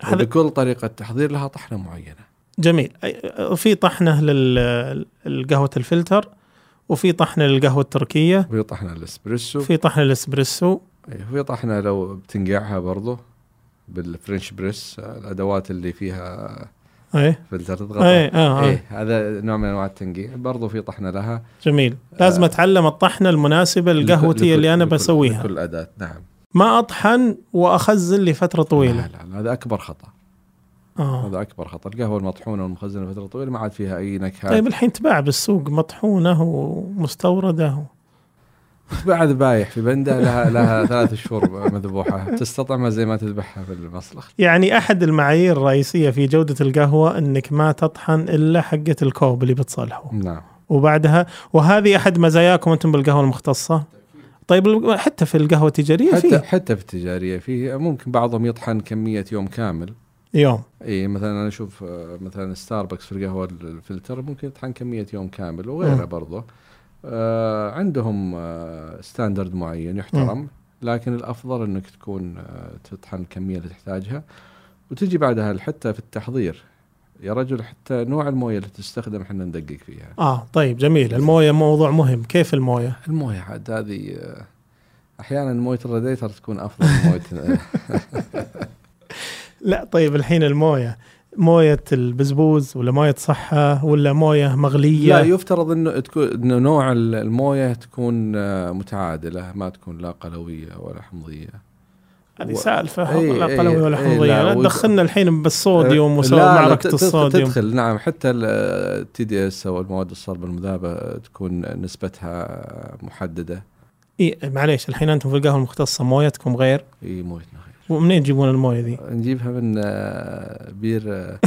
هذا لكل طريقة تحضير لها طحنة معينة. جميل. أي- في طحنة للقهوة الفلتر وفي طحنة للقهوة التركية في طحنة الاسبريسو في طحنة الاسبريسو إيه، في طحنة لو بتنقعها برضو بال French press الأدوات اللي فيها إيه فلتر تضغط. إيه آه, آه. إيه هذا نوع من أنواع التنقيع. برضو في طحنة لها. جميل. لازم آه. أتعلم الطحنة المناسبة لقهوتي اللي أنا بسويها. لكل أداة. نعم. ما أطحن وأخزن لفترة طويلة. لا, لا هذا أكبر خطأ. آه. هذا أكبر خطر. القهوة المطحونة والمخزنة فتره طويلة ما عاد فيها أي نكهات. طيب الحين تباع بالسوق مطحونة ومستوردة. بعد بايح في بنده لها لها ثلاث شهور مذبوحة. تستطعمها زي ما تذبحها في المصلخ يعني أحد المعايير الرئيسية في جودة القهوة إنك ما تطحن إلا حقة الكوب اللي بتصلحه. نعم. وبعدها وهذه أحد مزاياكم أنتم بالقهوة المختصة؟ طيب حتى في القهوة التجارية حتى في حتى في التجارية في ممكن بعضهم يطحن كمية يوم كامل. يوم. إي مثلا أنا أشوف آه، مثلا ستاربكس في القهوة الفلتر ممكن يطحن كميه يوم كامل وغيره. برضه آه عندهم آه standard معين يحترم لكن الأفضل إنك تكون آه تطحن الكميه اللي تحتاجها. وتجي بعدها حتى في التحضير. يا رجل حتى نوع الموية اللي تستخدم إحنا ندقق فيها. آه طيب جميل. الموية موضوع مهم. كيف الموية؟ الموية عاد هذه آه، أحيانا موية الراديتر تكون أفضل من موية لا طيب الحين الموية موية البزبوز ولا موية صحة ولا موية مغلية؟ لا يفترض إنه تكون إنه نوع ال- الموية تكون آه، متعادلة ما تكون لا قلوية ولا حمضية. هذه و- سالفة إي لا إي قلوي ولا إي حمضية. لا، لا تدخلنا الحين بالصوديوم وسوى لا، معركة تدخل- الصوديوم. تدخل نعم حتى ال TDS أو المواد الصلبة المذابه تكون نسبتها محددة. إيه معليش الحين أنتم في القهوة المختصة مويتكم غير؟ اي مويتنا غير ومنين تجيبون الموية ذي؟ نجيبها من آه، بير آه،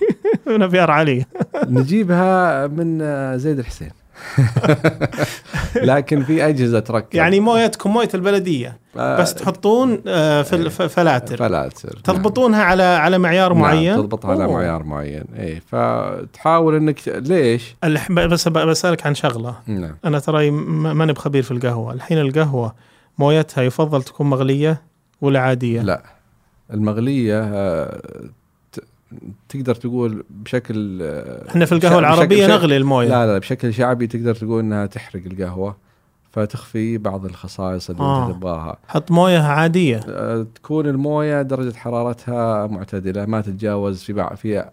من أبيار علي. نجيبها من آه، زيد الحسين. لكن في أجهزة تركب. يعني مويتكم موية البلدية بس تحطون آه، في فلاتر. فلاتر نعم. تضبطونها على على معيار معين؟ نعم تضبطها على. معيار معين. اي فتحاول إنك ليش؟ بس بسألك عن شغلة. نعم. أنا ترى ماني بخبير في القهوة. الحين القهوة مويتها يفضل تكون مغلية؟ ولا عاديه لا. المغلية آه، تقدر تقول بشكل آه، إحنا في القهوة العربية نغلي الموية. لا لا بشكل شعبي تقدر تقول إنها تحرق القهوة فتخفي بعض الخصائص اللي آه. انت تبغاها حط موية عادية. آه، تكون الموية درجة حرارتها معتدلة ما تتجاوز في بعض في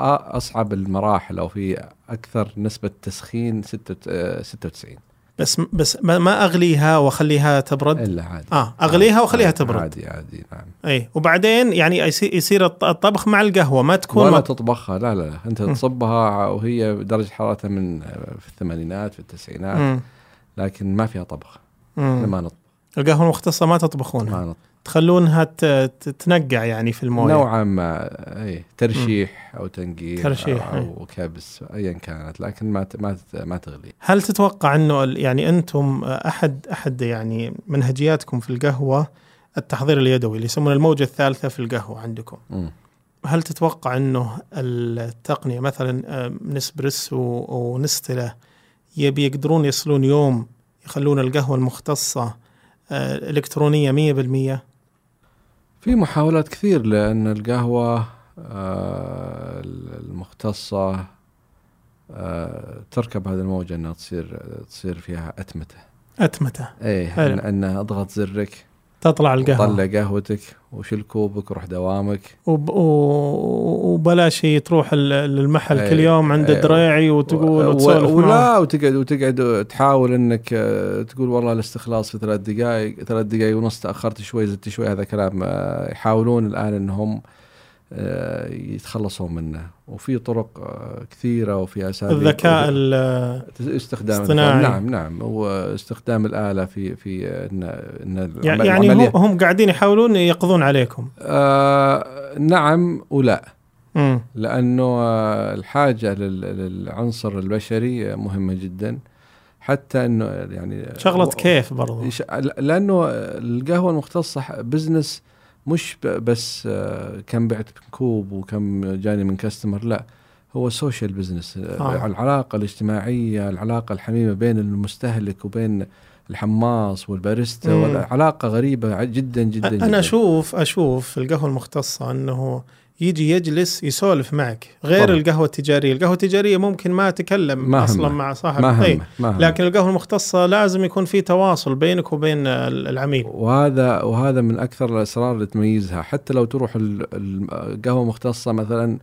أصعب المراحل أو في أكثر نسبة تسخين ستة- آه، 96 بس بس ما ما أغليها وأخليها تبرد؟ إلا عادي. آه أغليها وأخليها تبرد. عادي عادي نعم. اي وبعدين يعني يصير يصير الط- الطبخ مع القهوة ما تكون ولا مط... تطبخها لا لا لا. أنت مم. تصبها وهي درجة حرارتها من آه، في الثمانينات في التسعينات. مم. لكن ما فيها طبخ. ما نط القهوة المختصة ما تطبخونها. ما نط تخلونها ت- ت- تنقع يعني في الموية. نوعا ما أي ترشيح أو تنقير ترشيح،. أو كبس ايا كانت لكن ما ما ما تغلي. هل تتوقع إنه يعني أنتم أحد أحد يعني منهجياتكم في القهوة التحضير اليدوي اللي يسمونه الموجة الثالثة في القهوة عندكم؟ مم. هل تتوقع إنه التقنية مثلا آه، نسبريسو ونستله يبي يقدرون يصلون يوم يخلون القهوة المختصة آه، إلكترونية 100% في محاولات كثير لأن القهوة آه، المختصة آه، تركب هذه الموجة إنها تصير تصير فيها أتمتة. أتمتة. إيه حلو. إن- انه أضغط زرك. تطلع القهوة. طلع قهوتك وشيل كوبك وروح دوامك. وب... و- وبلاش هي تروح للمحل أي- كل يوم عند أي- الدريعي وتقول و- وتسولف معه. ولا وتقعد وتقعد تحاول إنك آه، تقول والله الاستخلاص في ثلاث دقائق ثلاث دقائق ونص تأخرت شوي زدت شوي هذا كلام آه، يحاولون الآن إنهم آه، يتخلصون منه. وفي طرق آه، كثيرة وفي أساليب. الذكاء ال- استخدام الاصطناعي. نعم نعم. واستخدام الآلة في في إن إن يعني هم هم قاعدين يحاولون يقضون عليكم. آه نعم ولا. امم لأنه آه، الحاجة لل- للعنصر البشري مهمة جدا. حتى إنه يعني شغلة كيف برضو؟ يش- لأنه القهوة المختصة بزنس مش بس آه، كم بعت كوب وكم جاني من كاستمر لا هو social business آه. العلاقة الاجتماعية العلاقة الحميمة بين المستهلك وبين الحماص والباريستا مم. والعلاقة غريبة جدا جدا أنا جداً. أشوف أشوف في القهوة المختصة أنه يجي يجلس يسولف معك غير طبعاً. القهوة التجارية، القهوة التجارية ممكن ما تكلم ما أصلا. مع صاحب ما ما هم. لكن القهوة المختصة لازم يكون في تواصل بينك وبين ال- العميل وهذا وهذا من أكثر الأسرار اللي تميزها حتى لو تروح ال- ال- القهوة مختصه مثلا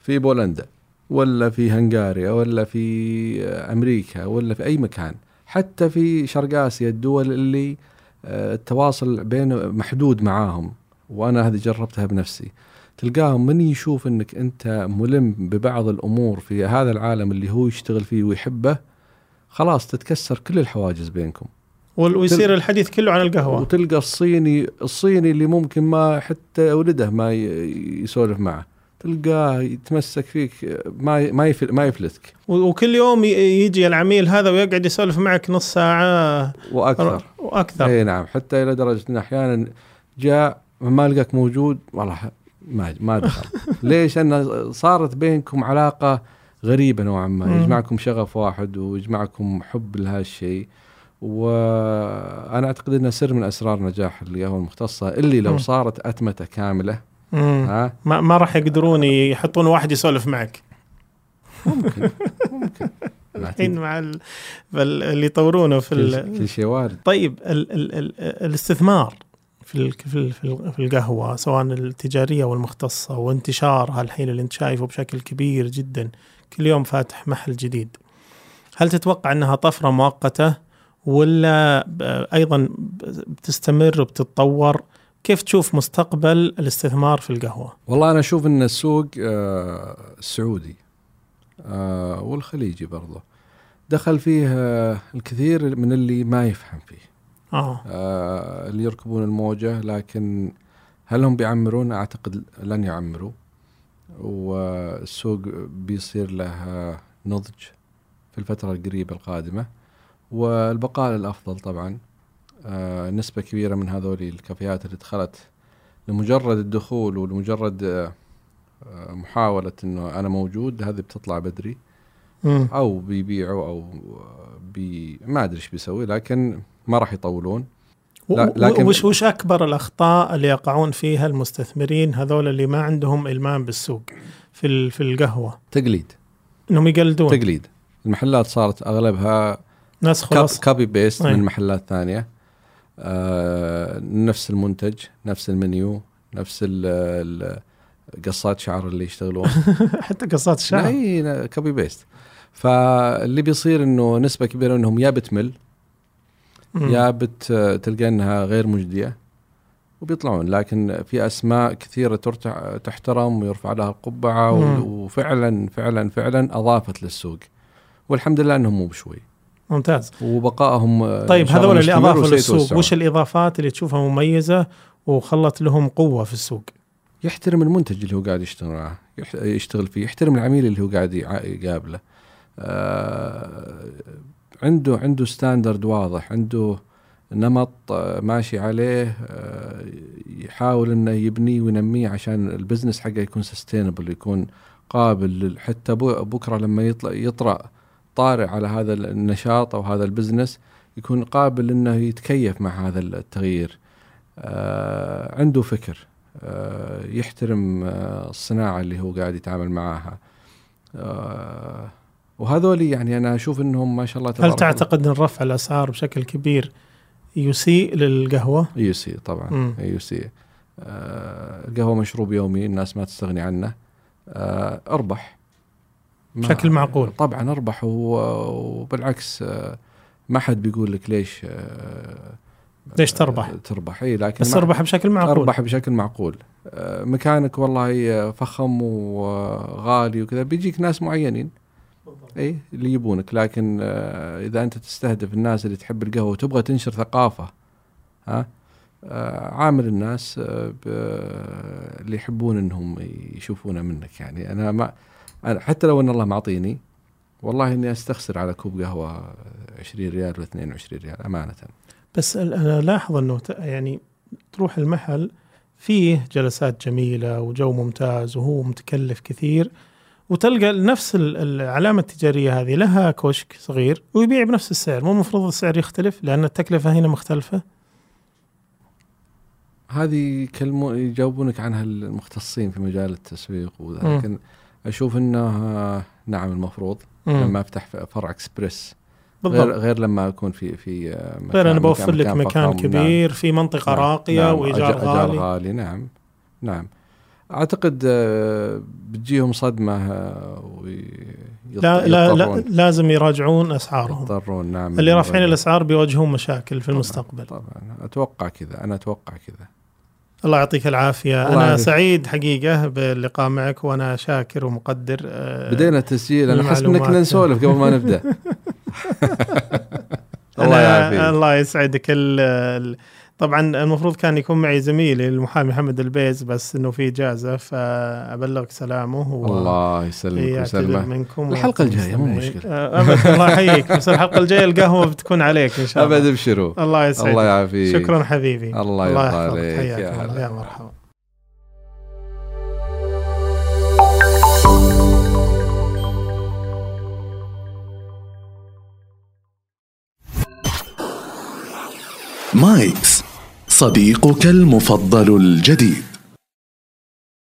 في بولندا ولا في هنغاريا ولا في أمريكا ولا في أي مكان حتى في شرق آسيا الدول اللي آه، التواصل بين محدود معاهم وأنا هذه جربتها بنفسي تلقاهم من يشوف إنك أنت ملم ببعض الأمور في هذا العالم اللي هو يشتغل فيه ويحبه خلاص تتكسر كل الحواجز بينكم. ويصير الحديث كله عن القهوة. وتلقى الصيني الصيني اللي ممكن ما حتى ولده ما ي- يسولف معه تلقاه يتمسك فيك ما ما يفل ما يفلتك. و- وكل يوم ي- يجي العميل هذا ويقعد يسولف معك نص ساعة. وأكثر. وأكثر. إي نعم حتى إلى درجة إن أحيانا جاء ما لقاك موجود والله ما ما دخل ليش؟ ان صارت بينكم علاقة غريبة نوعا ما. يجمعكم شغف واحد ويجمعكم حب لهذا الشيء وأنا أعتقد إنه سر من أسرار نجاح القهوه المختصة اللي لو. صارت أتمتة كاملة. مم. ها؟ ما, ما راح يقدرون يحطون واحد يسولف معك. ممكن ممكن. الحين مع ال... اللي يطورونه في ال... كل شيء وارد. طيب ال... ال... ال... الاستثمار. في. في ال... في ال- في القهوة سواء التجارية والمختصة وانتشارها الحين اللي انت شايفه بشكل كبير جدا كل يوم فاتح محل جديد. هل تتوقع أنها طفرة مؤقتة ولا أيضا بتستمر وبتتطور؟ كيف تشوف مستقبل الاستثمار في القهوة؟ والله أنا أشوف أن السوق آه، السعودي آه، والخليجي برضه دخل فيه آه، الكثير من اللي ما يفهم فيه. آه. آه، اللي يركبون الموجة لكن هل هم بيعمرون؟ أعتقد لن يعمروا. والسوق بيصير له آه، نضج في الفترة القريبة القادمة. والبقاء الأفضل طبعا. آه، نسبة كبيرة من هذول الكافيهات اللي دخلت لمجرد الدخول ولمجرد آه، آه، محاولة إنه أنا موجود هذه بتطلع بدري. مم. أو بيبيعوا أو بي ما أدري إيش بيسوي لكن ما راح يطولون. لكن- وش وش أكبر الأخطاء اللي يقعون فيها المستثمرين هذول اللي ما عندهم إلمام بالسوق في في القهوة؟ تقليد. إنهم يقلدون. تقليد. المحلات صارت أغلبها ناس خلاص. copy paste. من محلات ثانية. آه نفس المنتج نفس المنيو نفس ال- ال- قصات شعر اللي يشتغلون. حتى قصات الشعر إي copy paste فاللي بيصير إنه نسبة كبيرة إنهم يا بتمل. يا بت تلقى إنها غير مجدية وبيطلعون لكن في أسماء كثيرة تحترم ويرفع لها القبعة. وفعلا فعلا فعلا أضافت للسوق والحمد لله إنهم مو بشوي ممتاز وبقائهم آه، طيب هذول اللي أضافوا. للسوق وش الإضافات اللي تشوفها مميزة وخلت لهم قوة في السوق يحترم المنتج اللي هو قاعد يشتغل معه يشتغل فيه يحترم العميل اللي هو قاعد يقابله آه عنده عنده ستاندرد واضح عنده نمط آه، ماشي عليه آه، يحاول إنه يبنيه وينميه عشان ال business حقه يكون sustainable يكون قابل حتى بكرة لما يطلع يطرأ طارئ على هذا النشاط أو هذا ال business يكون قابل إنه يتكيف مع هذا التغيير. آه عنده فكر آه يحترم آه الصناعة اللي هو قاعد يتعامل معاها. آه وهذول يعني أنا أشوف إنهم ما شاء الله هل تبارك الله. تعتقد إن رفع الأسعار بشكل كبير يسيء للقهوة؟ يسيء طبعا مم. يسيء آه القهوة مشروب يومي الناس ما تستغني عنه آه أربح بشكل معقول. طبعا أربح وبالعكس آه ما حد بيقول لك ليش آه ليش تربح؟ آه تربح اي لكن بس أربح بشكل معقول أربح بشكل معقول آه، مكانك والله فخم وغالي وكذا بيجيك ناس معينين اي اللي يبونك. لكن آه، إذا أنت تستهدف الناس اللي تحب القهوة وتبغى تنشر ثقافة ها آه، عامل الناس آه، اللي يحبون إنهم يشوفونه منك. يعني أنا ما أنا حتى لو أن الله معطيني والله إني أستخسر على كوب قهوة 20 ريال و 22 ريال أمانة. بس أنا لاحظ أنه يعني تروح المحل فيه جلسات جميلة وجو ممتاز وهو متكلف كثير وتلقى نفس ال- العلامة التجارية هذه لها كشك صغير ويبيع بنفس السعر مو المفروض السعر يختلف لأن التكلفة هنا مختلفة هذه يكلمون يجاوبونك عنها المختصين في مجال التسويق. لكن أشوف انه نعم المفروض. لما أفتح فرع إكسبريس غير بالضبط غير لما اكون في في آه، مكان غير أنا بوفر لك فخم. مكان نعم. كبير في منطقة نعم. راقية نعم. وإيجار غالي غالي نعم نعم أعتقد آه، بتجيهم صدمة آه، لا لا, لا لازم يراجعون أسعارهم يضطرون نعم اللي رافعين. الأسعار بيواجهون مشاكل في طبعاً. المستقبل طبعا أتوقع كذا أنا أتوقع كذا الله يعطيك العافية الله أنا يعافيك. سعيد حقيقة باللقاء معك وأنا شاكر ومقدر آه، بدينا التسجيل أنا احس. كنا نسولف قبل ما نبدأ الله أنا يعافيك الله يسعدك ال- ال- طبعا المفروض كان يكون معي زميلي المحامي محمد البيز بس إنه في إجازة فأبلغك سلامه و الله يسلمك يعتذر ويسلمك منكم الحلقة ويعطيكم الجاية مو. مشكلة. آه، ابد الله يحييك بس الحلقة الجاية القهوة بتكون عليك إن شاء الله ابد ابشروا الله يسعدك الله يعافيك شكرا حبيبي الله يرضى. عليك. يا. يا مرحبا مايكس صديقك المفضل الجديد.